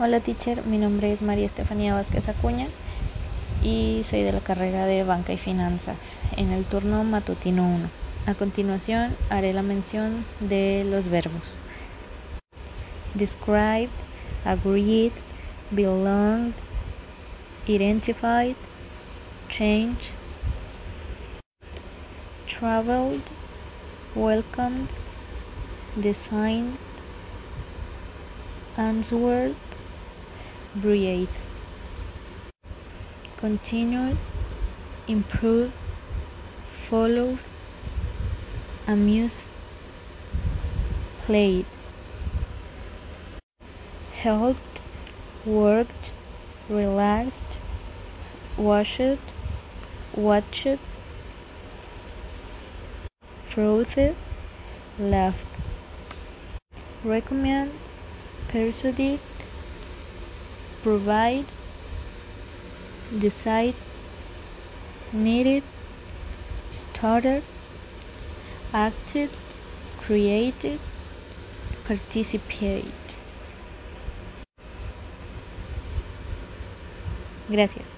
Hola teacher, mi nombre es María Estefanía Vázquez Acuña y soy de la carrera de Banca y Finanzas en el turno matutino 1. A continuación haré la mención de los verbos. Described, agreed, belonged, identified, changed, traveled, welcomed, designed, answered, breathe, continue, improve, follow, amuse, played, helped, worked, relaxed, washed, watched, frothed, left, recommend, persuaded, provide, decide, needed, started, acted, created, participate. Gracias.